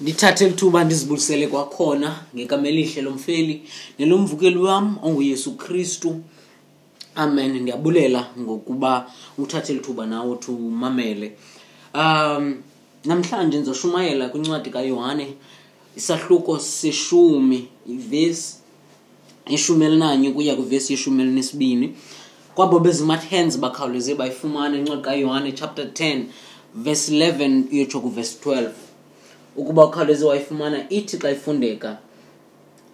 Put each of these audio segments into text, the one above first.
ndithathe lithuba ndizibulisele kwakhona ngekamelihle lomfeli nelomvukeli wam onguyesu kristu amen ndiyabulela ngokuba uthathe lithuba nawo tumamele um namhlanje ndizoshumayela kwincwadi kayohane isahluko seshumi ivesi ishumi elinanye ukuya kwivesi yeshumi elinesibini kwabo bezimat hands bakhawuleze bayifumane incwadi kayohane chapter 10 verse 11 uyotsho kuverse 12 ukuba ukhawuleze wayifumana ithi xa ifundeka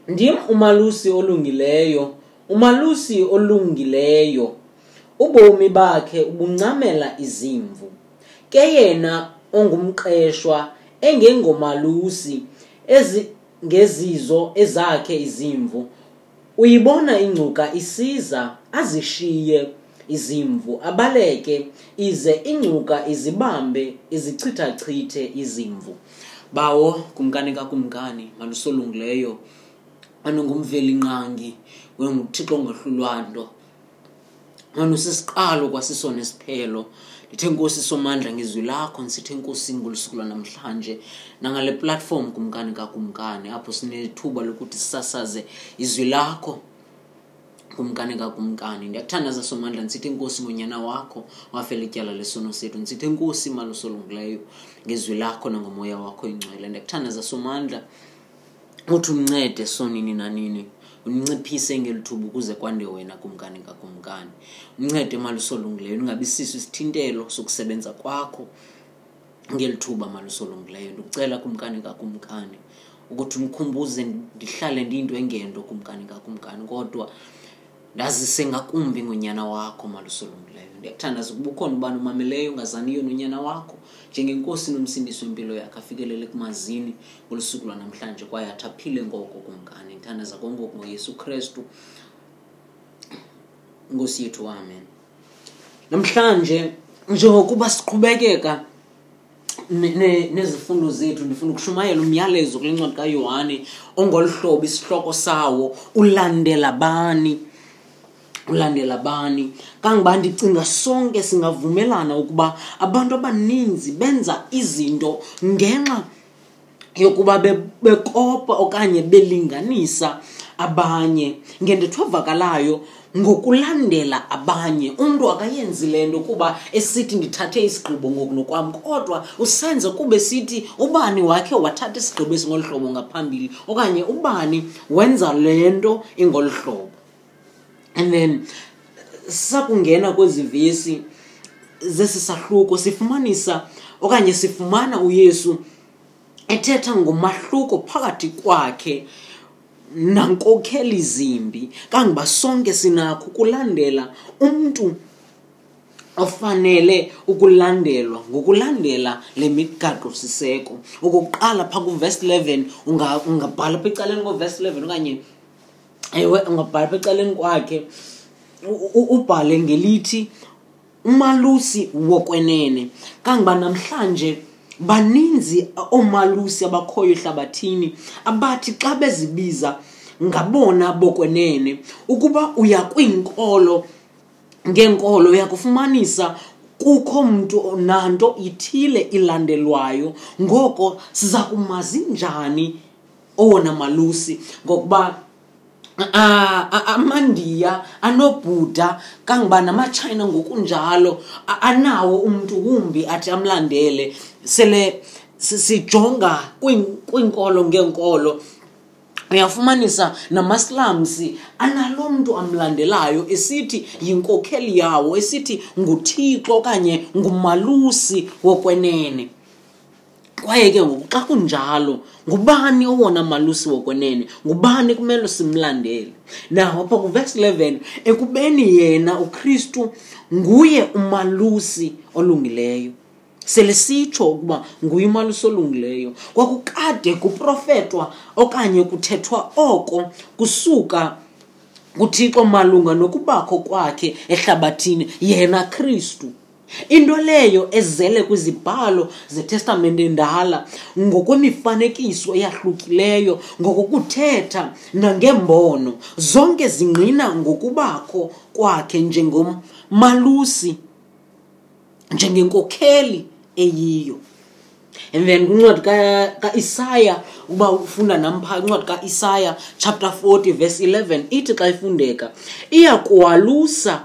ndim umalusi olungileyo umalusi olungileyo ubomi bakhe ubuncamela izimvu ke yena ongumqeshwa engengomalusi ezi ngezizo ezakhe izimvu uyibona ingcuka isiza azishiye izimvu abaleke ize ingcuka izibambe izichithachithe izimvu bawo kumkani kakumkani malusolungileyo anongumveli nqangi wenguthixo ongohlulwanto manu sisiqalo kwasisona isiphelo ndithe nkosi somandla ngezwi lakho ndisithe nkosi ngolusuku lwanamhlanje nangale platform kumkani kakumkani apho sinethuba lokuthi sisasaze izwi lakho kumkani kakumkani ndiyakuthandaza somandla ndisithe nkosi ngonyana wakho wafela ityala lesono sethu ndisithe nkosi malusolungileyo ngezwi lakho nangomoya wakho ingcwele ndiyakuthandaza somandla uthi umncede sonini nanini unciphise ngeli thuba ukuze kwande wena kumkani kakumkani umncede emalusolungileyo ungabi siso isithintelo sokusebenza kwakho ngeli thuba malusolungileyo ndikucela kumkani kakumkani ukuthi umkhumbuze ndihlale ndiyinto engento kumkani kakumkani kodwa ndazise ngakumbi ngonyana wakho malusolungileyo ndiyakuthandaza ukuba ukhona ubani umameleyo ungazaniyo nonyana wakho njengenkosi nomsindisi wempilo yakhe afikelele kumazini ngolu suku lwanamhlanje kwaye athi aphile ngoko kumkani ndithandaza konke ngoyesu kristu nkosi yethu amen namhlanje njengokuba siqhubekeka nezifundo zethu ndifuna ukushumayela umyalezo kule ncwadi kayohane ongolu hlobo isihloko sawo ulandela bani ulandela bani kangoba ndicinga sonke singavumelana ukuba abantu abaninzi benza izinto ngenxa yokuba bekopa okanye belinganisa abanye ngentetho evakalayo ngokulandela abanye umntu akayenzi le nto kuba esithi ndithathe isigqibo ngokunokwam kodwa usenze kube sithi ubani wakhe wathatha isigqibo esingolu hlobo ngaphambili okanye ubani wenza le nto ingolu hlobo and then sakungena kwezi vesi zesi sahluko sifumanisa okanye sifumana uyesu ethetha ngomahluko phakathi kwakhe nankokheli zimbi kangoba sonke sinakho kulandela umntu ofanele ukulandelwa ngokulandela le migaqo siseko okokuqala phaa kuvesi 11 ungabhala pha ecaleni kovesi 11 okanye ewe ungabhala apha ecaleni kwakhe ubhale ngelithi umalusi wokwenene kangoba namhlanje baninzi oomalusi abakhoyo ehlabathini abathi xa bezibiza ngabona bokwenene ukuba uya kwiinkolo ngeenkolo uyakufumanisa kukho mntu nanto ithile ilandelwayo ngoko siza kumazi njani owona malusi ngokuba amandiya anobhuda kangoba namatshayina ngokunjalo anawo umntu wumbi athi amlandele sele sijonga kwiinkolo ngeenkolo uyafumanisa namaslamsi analo mntu amlandelayo esithi yinkokheli yawo esithi nguthixo okanye ngumalusi wokwenene kwaye ke ngoku xa kunjalo ngubani owona malusi wokwenene ngubani kumele simlandele naho apha kuvesi 11 ekubeni yena ukristu nguye umalusi olungileyo selesitsho ukuba nguye umalusi olungileyo kwakukade kuprofetwa okanye kuthethwa oko kusuka kuthixo malunga nokubakho kwakhe ehlabathini yena kristu into leyo ezele kwizibhalo zetestamente endala ngokwemifanekiso eyahlukileyo ngokokuthetha nangeembono zonke zingqina ngokubakho kwakhe njengomalusi njengenkokheli eyiyo and then kwincwadi kaisaya ka uba ufunda nampha incwadi kaisaya chapter 40 verse 11 ithi xa ifundeka iyakwalusa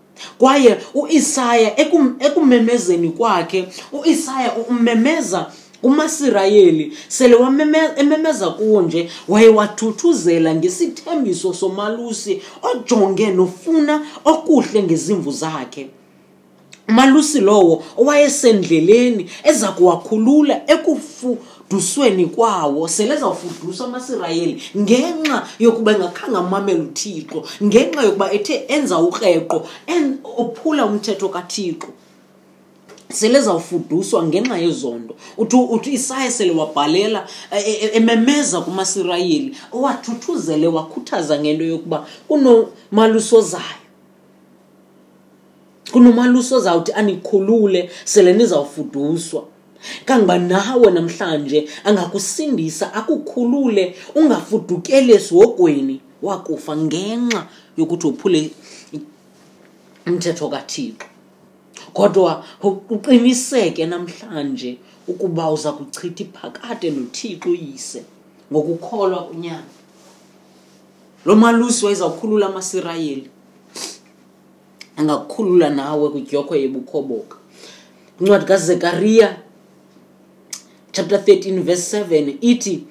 kwaye uIsaya ekumemezeni kwakhe uIsaya umemeza kumasirayeli sele ememeza kuwo nje waye wathuthuzela ngesithembiso somalusi ojonge nofuna okuhle ngezimvu zakhe umalusi lowo owayesendleleni eza kuwakhulula ekufu ekufudusweni kwawo sele zawufudusa amasirayeli ngenxa yokuba engakhange amamela uthixo ngenxa yokuba ethe enza ukreqo ophula umthetho kathixo sele zawufuduswa ngenxa yezondo uthi uthi isaya sele wabhalela e, e, e, ememeza kumasirayeli owathuthuzele wakhuthaza ngento yokuba kunomalusozayo kunomalusozayo uthi anikhulule sele nizawufuduswa kangoba nawe namhlanje angakusindisa akukhulule ungafudukele esiwogweni wakufa ngenxa yokuthi uphule umthetho kathixo kodwa uqiniseke namhlanje ukuba uza kuchitha iphakade nothixo uyise ngokukholwa unyana lo malusi wayezawukhulula amasirayeli angakukhulula nawe kwidyokho yebukhoboka incwadi kazekariya chapter 13 verse 7 ithi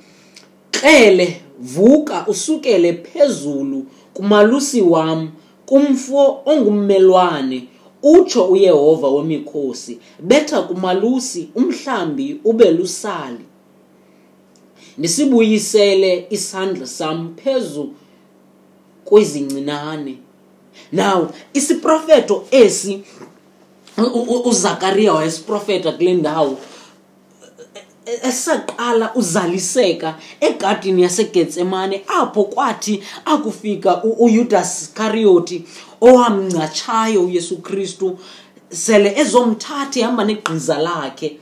xele vuka usukele phezulu kumalusi wam kumfo ongummelwane utsho uyehova wemikhosi betha kumalusi umhlambi ube lusali ndisibuyisele isandla sam phezu kwezincinane now isiprofeto esi uzakariya wayesiprofeta kule ndawo esaqala uzaliseka egadini yasegetsemane apho kwathi akufika uyudas kariyoti owamncatshayo uyesu kristu sele ezomthatha ehamba negqiza lakhe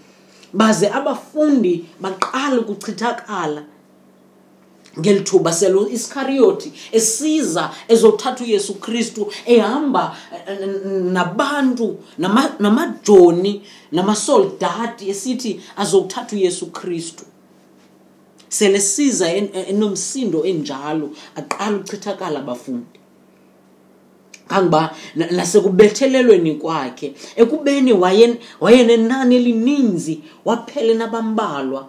baze abafundi baqala ukuchithakala ngeli thuba selo isikariyothi esiza ezothatha uyesu kristu ehamba eh, eh, nabantu namajoni namasoldati esithi azokuthatha uyesu kristu sele siza enomsindo enjalo aqala ukuchithakala abafundi kangoba nasekubethelelweni kwakhe ekubeni wayenenani elininzi waphele nabambalwa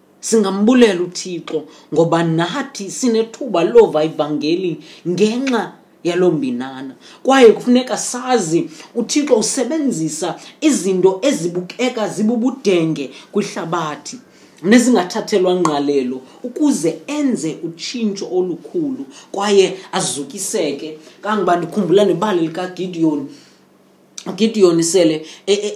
singambulela uthixo ngoba nathi sinethuba lova ivangeli ngenxa yaloo mbinana kwaye kufuneka sazi uthixo usebenzisa izinto ezibukeka zibubudenge kwihlabathi nezingathathelwa ngqalelo ukuze enze utshintsho olukhulu kwaye azukiseke kangoba ndikhumbula nebali likagidiyoni ugidiyoni sele e, e,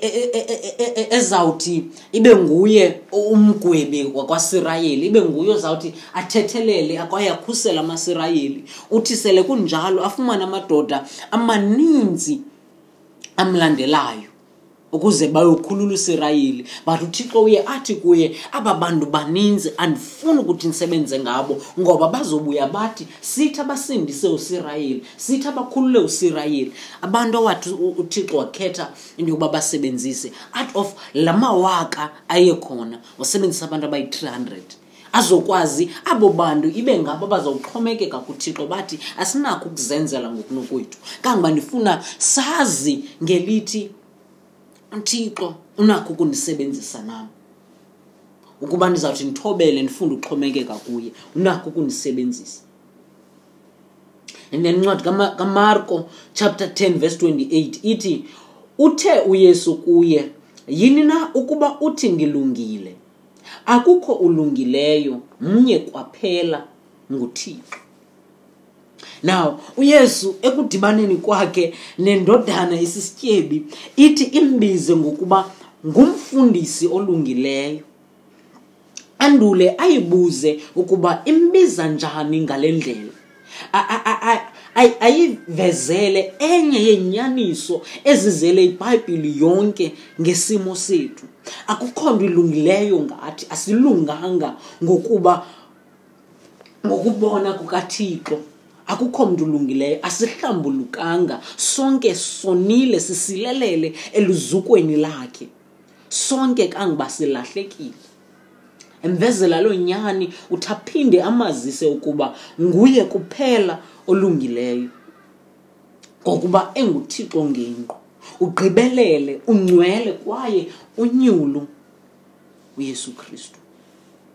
e, ezawuthi ibe nguye umgwebi wakwasirayeli ibe nguye ozawuthi athethelele kwaye akhusele amasirayeli uthi sele kunjalo afumane amadoda amaninzi amlandelayo ukuze bayokhulula usirayeli but uthixo uye athi kuye aba bantu baninzi andifuni ukuthi ndisebenze ngabo ngoba bazobuya bathi sithi abasindise usirayeli sithi abakhulule usirayeli abantu awathi uthixo wakhetha into yokuba basebenzise out of la mawaka ayekhona wasebenzisa abantu abayi-300 azokwazi abo bantu ibe ngabo bazawuxhomekeka kuthixo bathi asinakho ukuzenzela ngokunokwethu kangoba ndifuna sazi ngelithi uthixo unakho ukundisebenzisa nam ukuba ndizawuthi ndithobele ndifunde uxhomekeka kuye unakho ukundisebenzisa and then incwadi kamarko chapter 10 verse 28 ithi uthe uyesu kuye yini na ukuba uthi ngilungile akukho ulungileyo mnye kwaphela nguthixo now uyesu ekudibaneni kwakhe nendodana isisityebi ithi imbize ngokuba ngumfundisi olungileyo andule ayibuze ukuba imbiza njani ngale ndlela ayivezele enye yenyaniso ezizele ibhayibhile yonke ngesimo sethu akukho nto ilungileyo ngathi asilunganga ngokuba ngokubona kukathixo akukho mntu ulungileyo asihlambulukanga sonke sonile sisilelele eluzukweni lakhe sonke kangiba silahlekile emvezela loo nyani uthi aphinde amazise ukuba nguye kuphela olungileyo ngokuba enguthixo ngenqu ugqibelele ungcwele kwaye unyulu uyesu kristu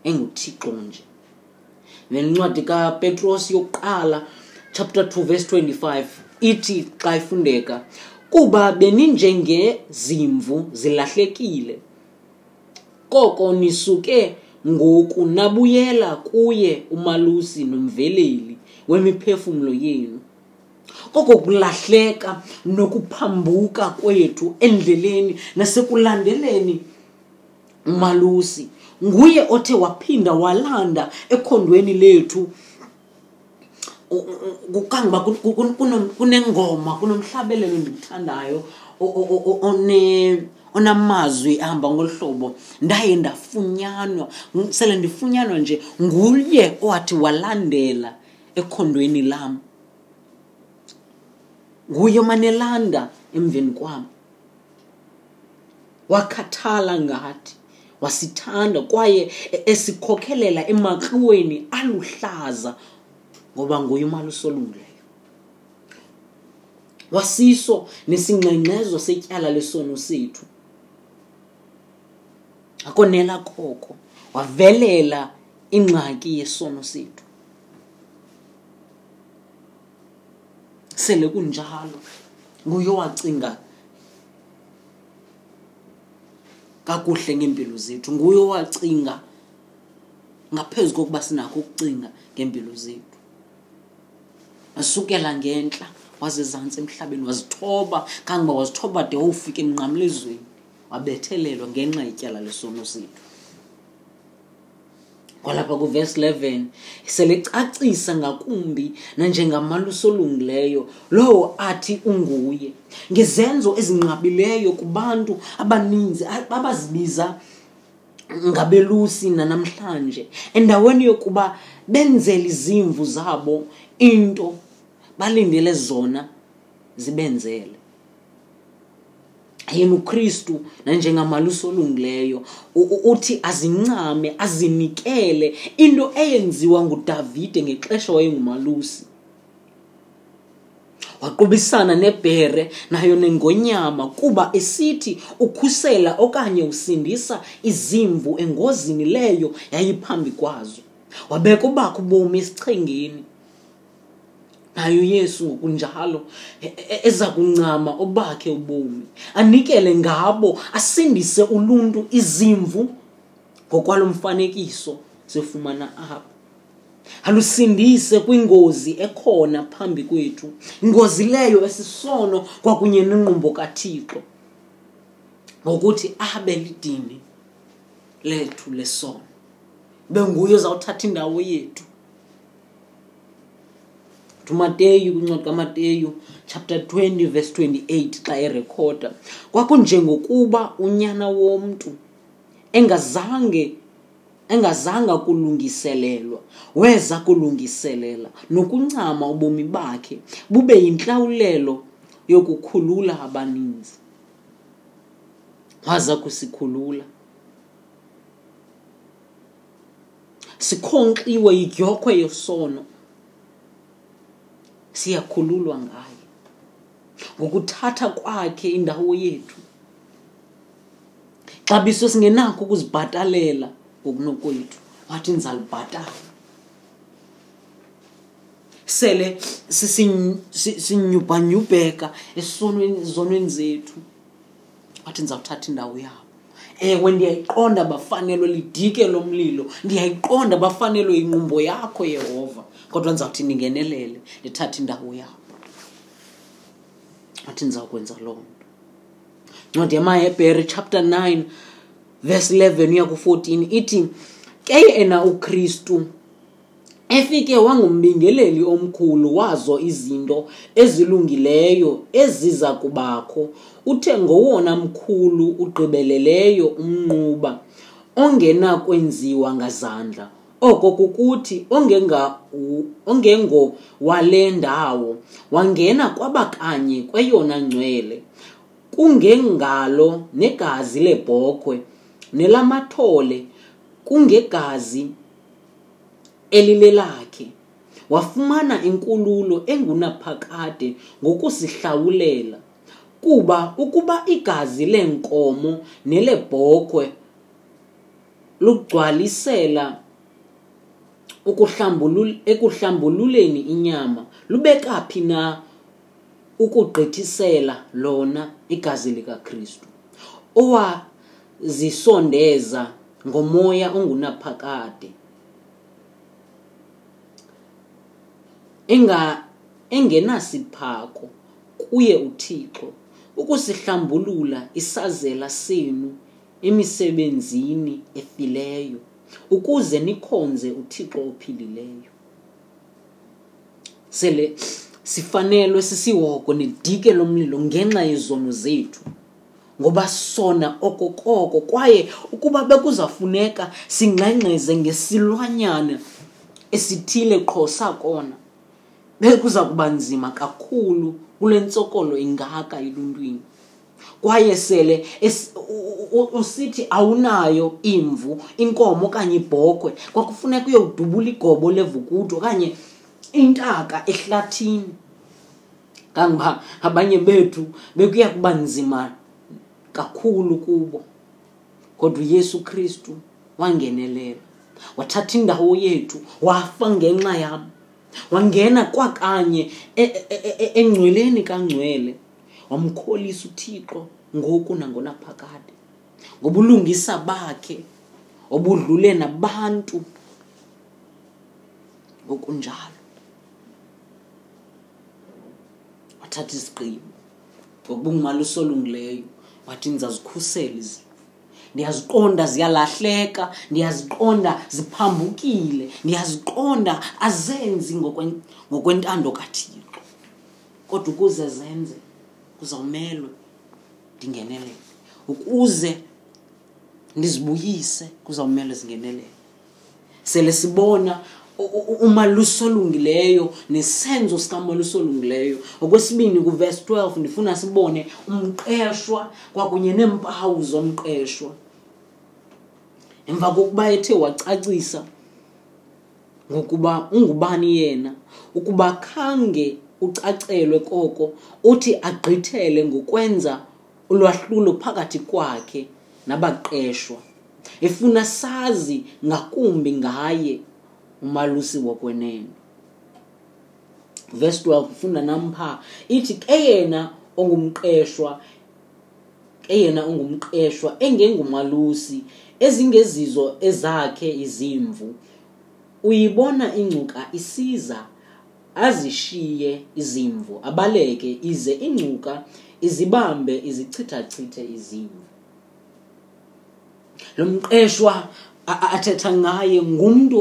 enguthixo nje nencwadi kapetros yokuqala chapter 2 verse 25 ithi xa ifundeka kuba beninjengezimvu zilahlekile koko nisuke ngoku nabuyela kuye umalusi nomveleli wemiphefumlo yenu koko kulahleka nokuphambuka kwethu endleleni nasekulandeleni umalusi nguye othe waphinda walanda ekhondweni lethu kukangoba kunengoma kunomhlabelelo endimthandayo onamazwi ahamba ngolu hlobo ndaye ndafunyanwa sele ndifunyanwa nje nguye owathi walandela ekhondweni lam nguye omanelanda emveni kwam wakhathala ngathi wasithanda kwaye e-, esikhokhelela emakriweni aluhlaza ngoba nguye umalusolungileyo wasiso nesingxengxezo setyala lesono sethu akonela khoko wavelela ingxaki yesono sethu sele kunjalo nguye owacinga kakuhle ngeempilo zethu nguye owacinga ngaphezu kokuba sinakho ukucinga ngeempilo zethu wasukela ngentla wazezantsi emhlabeni wazithoba kangoba wazithoba de wawufika emnqamlezweni wabethelelwa ngenxa yetyala lesono sethu kwalapha kuvesi 11 selecacisa ngakumbi nanjengamalusi olungileyo lowo athi unguye ngezenzo ezinqabileyo kubantu abaninzi abazibiza ngabelusi nanamhlanje endaweni yokuba benzele izimvu zabo into balindele zona zibenzele yena ukristu nanjengamalusi olungileyo uthi azincame azinikele into eyenziwa ngudavide ngexesha wayengumalusi waqubisana nebhere nayo nengonyama kuba esithi ukhusela okanye usindisa izimvu engozini leyo yayiphambi kwazo wabeka ubakho ubomi esichengeni naye uyesu ngokunjalo e- e- eza kuncama obakhe ubomi anikele ngabo asindise uluntu izimvu ngokwalo mfanekiso sifumana apha alusindise kwingozi ekhona phambi kwethu ingozi leyo esisono kwakunye nenqumbo kathixo ngokuthi abe lidini lethu lesono benguye ozawuthatha indawo yethu umateyu kwincwadi kamateyu chapter 20 verse 28 xa erekhoda kwakunjengokuba unyana womntu engazange engazanga kulungiselelwa weza kulungiselela nokuncama ubomi bakhe bube yintlawulelo yokukhulula abaninzi waza kusikhulula sikhonkxiwe yidyokhwe yosono siyakhululwa ngaye ngokuthatha kwakhe indawo yethu xabiso singenakho ukuzibhatalela ngokunokwethu wathi ndizalibhatala sele sinyubhanyubheka esonweni zonweni zethu wathi ndizawuthatha indawo yabo ewe ndiyayiqonda bafanelwe lidike lo mlilo ndiyayiqonda bafanelwe inqumbo yakho yehova kodwa ndizawuthi ndingenelele ndithathe indawo yabo wathi ndizawukwenza loo nto ncwadi yamahebhere chapter 9 verse 11 uya ku-14 ithi ke yena ukristu efike wangumbingeleli omkhulu wazo izinto ezilungileyo eziza kubakho uthe ngowona mkhulu ugqibeleleyo umnquba ongenakwenziwa ngazandla oko kukuthi ongengowale ndawo wangena kwaba kanye kweyona ngcwele kungengalo negazi lebhokhwe nelamathole kungegazi elilelakhe wafumana inkululo engunaphakade ngokusihlawulela kuba ukuba igazi leenkomo nelebhokhwe lugcwalisela ekuhlambululeni inyama lubekaphi na ukugqithisela lona igazi likaKristu owazisondeza ngomoya ongunaphakade enga engenasiphako kuye uThixo ukusihlambulula isazela senu emisebenzini efileyo ukuze nikhonze uThixo ophilileyo sele sifanelwe sisihoko nedike lomlilo ngenxa yezono zethu ngoba sona okokoko kwaye ukuba bekuzafuneka singxengxeze ngesilwanyana esithile qho sakona bekuza kuba nzima kakhulu kule ntsokolo ingaka eluntwini kwaye sele usithi awunayo imvu inkomo okanye ibhokhwe kwakufuneka uyodubula igobo levukudu okanye intaka ehlathini kangoba abanye bethu bekuya kuba nzima kakhulu kubo kodwa uyesu kristu wangenelela wathatha indawo yethu wafa ngenxa yam wangena kwakanye e, e, e, engcweleni kangcwele wamkholisa uthixo ngoku nangona phakade ngobulungisa bakhe obudlule nabantu ngokunjalo wathatha isigqibo ngokubungumali usolungileyo wathi ndizazikhusela izifo ndiyaziqonda ziyalahleka ndiyaziqonda ziphambukile ndiyaziqonda azenzi ngokwentando kathixo kodwa ukuze zenze kuzawumelwe ndingenelele ukuze ndizibuyise kuzawumele zingenelele sele sibona umalusolungileyo nesenzo sikamalusolungileyo okwesibini kuvesi 12 ndifuna sibone umqeshwa kwakunye neempawu zomqeshwa emva kokuba ethe wacacisa ngokuba ungubani yena ukuba khange ucacelwe koko uthi agqithele ngokwenza ulwahlulo phakathi kwakhe nabaqeshwa efuna sazi ngakumbi ngaye umalusi wokwenene verse 12 funda nampha ithi ke yena ongumqeshwa eyena ungumqeshwa engengumalusi ezingezizo ezakhe izimvu uyibona ingcuka isiza azishiye izimvu abaleke ize ingcuka izibambe izichithachithe izimvu lo mqeshwa athetha ngaye ngumntu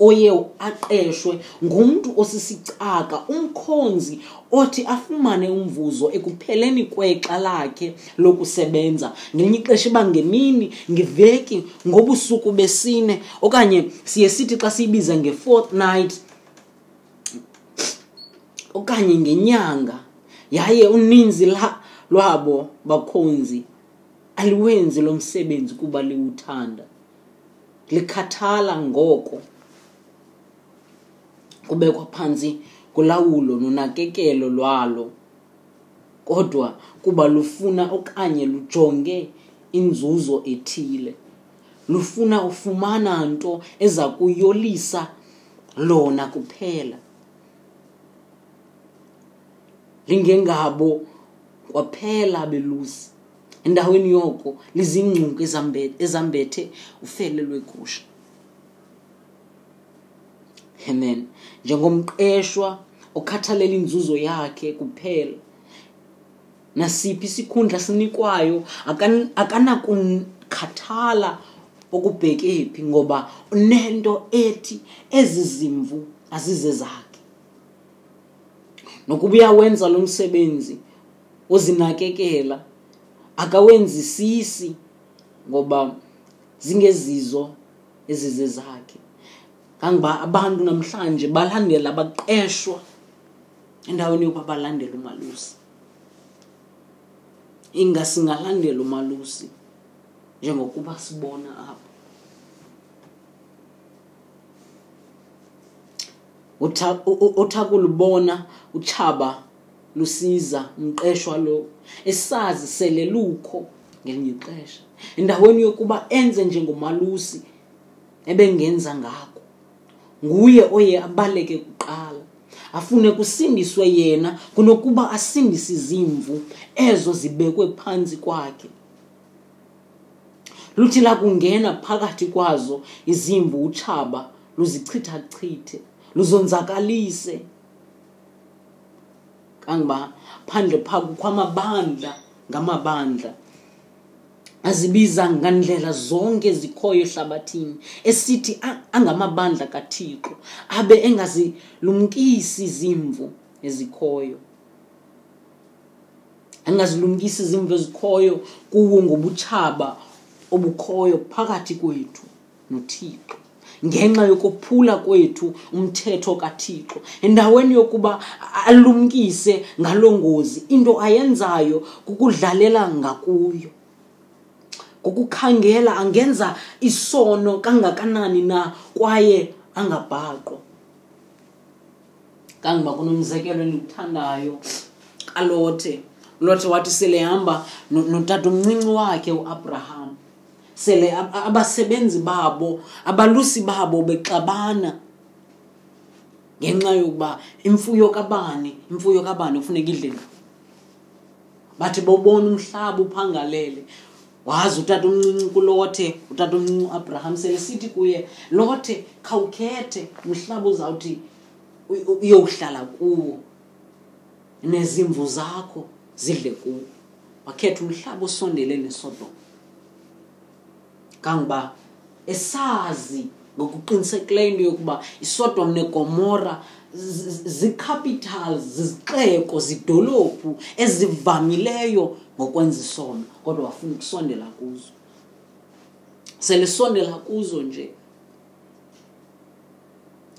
oye aqeshwe ngumntu osisicaka umkhonzi othi afumane umvuzo ekupheleni kwexa lakhe lokusebenza ngelinye ixesha iba ngemini ngeveki ngobusuku besine okanye siye sithi xa siyibiza nge-fortnight okanye ngenyanga yaye uninzi la lwabo bakhonzi aliwenzi lo msebenzi kuba liwuthanda likhathala ngoko kubekwa phantsi kolawulo nonakekelo lwalo kodwa kuba lufuna okanye lujonge inzuzo ethile lufuna ufumana nto eza kuyolisa lona kuphela lingengabo kwaphela belusi endaweni yoko lizingcuku ezambethe ufele lwegusha amen njengomqeshwa okhathalela inzuzo yakhe kuphela nasiphi isikhundla sinikwayo akanakukhathala akan okubheke phi ngoba unento ethi ezi zimvu azize zakhe nokuba uyawenza lo msebenzi uzinakekela akawenzisisi ngoba zingezizo ezize zakhe kangoba abantu namhlanje balandela abaqeshwa endaweni yokuba balandele umalusi ingasingalandela umalusi njengokuba sibona apha uthakulubona utshaba lusiza umqeshwa lo esazi sele lukho ngelinye ixesha endaweni yokuba enze njengomalusi ebengenza ngako nguye oye abaleke kuqala afune kusindiswe yena kunokuba asindise izimvu ezo zibekwe phantsi kwakhe luthi lakungena phakathi kwazo izimvu utshaba luzichithachithe luzonzakalise kangoba phandle phaa kukho amabandla ngamabandla azibiza ngandlela zonke ezikhoyo ehlabathini esithi angamabandla kathixo abe engazilumkisi izimvu ezikhoyo angazilumkisi izimvo ezikhoyo kuwo ngobutshaba obukhoyo phakathi kwethu nothixo ngenxa yokophula kwethu umthetho kathixo endaweni yokuba alumkise ngaloo ngozi into ayenzayo kukudlalela ngakuyo ngokukhangela angenza isono kangakanani na kwaye angabhaqwa kangoba kunomzekelo endiwuthandayo kalothe lothe wathi sele hamba notata omncinci wakhe uabraham sele abasebenzi babo abalusi babo bexabana ngenxa yokuba imfuyo kabani imfuyo kabani kufuneka idle bathi bobona umhlaba uphangalele wazi utata omncinci kulothe utata omncinci uabraham sele sithi kuye lothe khawukhethe umhlaba uzawuthi uyowuhlala kuwo nezimvu zakho zidle kuwo wakhetha umhlaba osondele nesodoma kangoba esazi ngokuqinisekileyo into yokuba isodom negomora zicapitals zizixeko zidolophu ezivamileyo ngokwenza isono kodwa wafuna ukusondela kuzo selisondela kuzo nje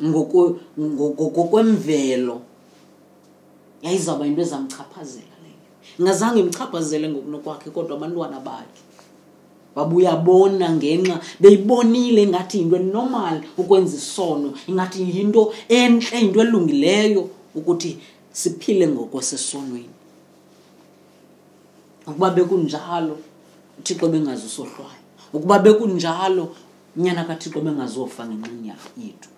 ngokwemvelo yayizawuba into ezamchaphazela leyo ingazange imchaphazele ngokunokwakhe kodwa abantwana bakhe babuyabona ngenxa beyibonile ingathi yinto enormal ukwenza isono ingathi yinto entle into elungileyo ukuthi siphile ngokwasesonweni ukuba bekunjalo uthixo bengazusohlwayo ukuba bekunjalo unyana kathixo bengazofa ngenxeni yethu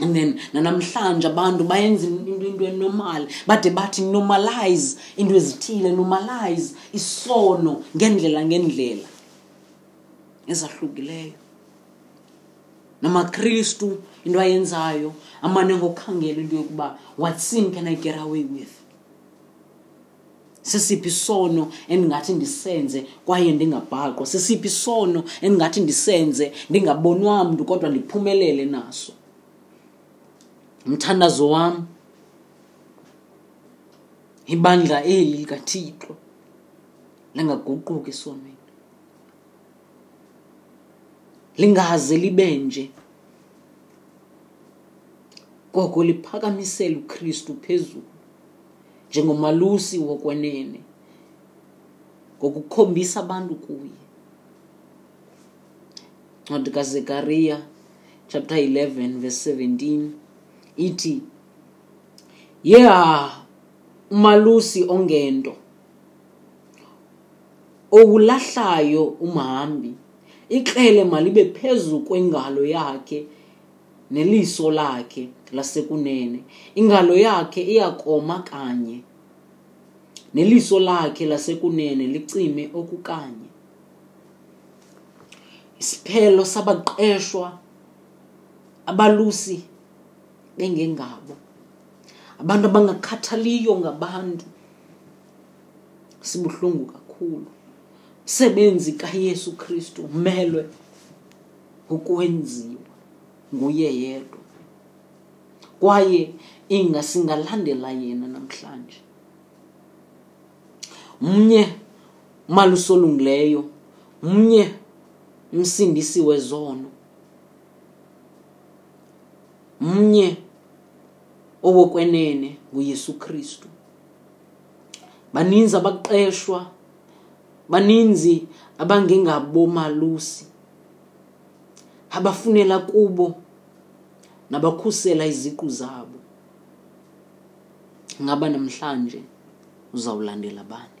and then nanamhlanje abantu bayenza into into enormal bade bathi normalize into ezithile normalize isono ngendlela ngendlela ezahlukileyo namakristu into ayenzayo amane ngokhangela into yokuba what sin can i get away with sisiphi isono endingathi ndisenze kwaye ndingabhaqwa sisiphi isono endingathi ndisenze ndingabonwa mntu kodwa ndiphumelele naso mthandazo wam ibandla eli likathixo lingaguquki isonweni lingaze libe nje koko liphakamisela ukristu phezulu njengomalusi wokwenene ngokukhombisa abantu kuye ncwadi kazekariya chapter 11 verse 17 ithi yeha umalusi ongento owulahlayo umhambi ikrele malibe phezu kwengalo yakhe neliso lakhe lasekunene ingalo yakhe iyakoma kanye neliso lakhe lasekunene licime okukanye isiphelo sabaqeshwa abalusi bengengabo abantu abangakhathaliyo ngabantu sibuhlungu kakhulu msebenzi kayesu kristu melwe ukwenziwa nguye yedwa kwaye inga singalandela yena namhlanje mnye malusolungileyo mnye msindisi wezono mnye owokwenene nguyesu kristu baninzi abaqeshwa baninzi abangengabomalusi abafunela kubo nabakhusela iziqu zabo ngaba namhlanje uzawulandela bani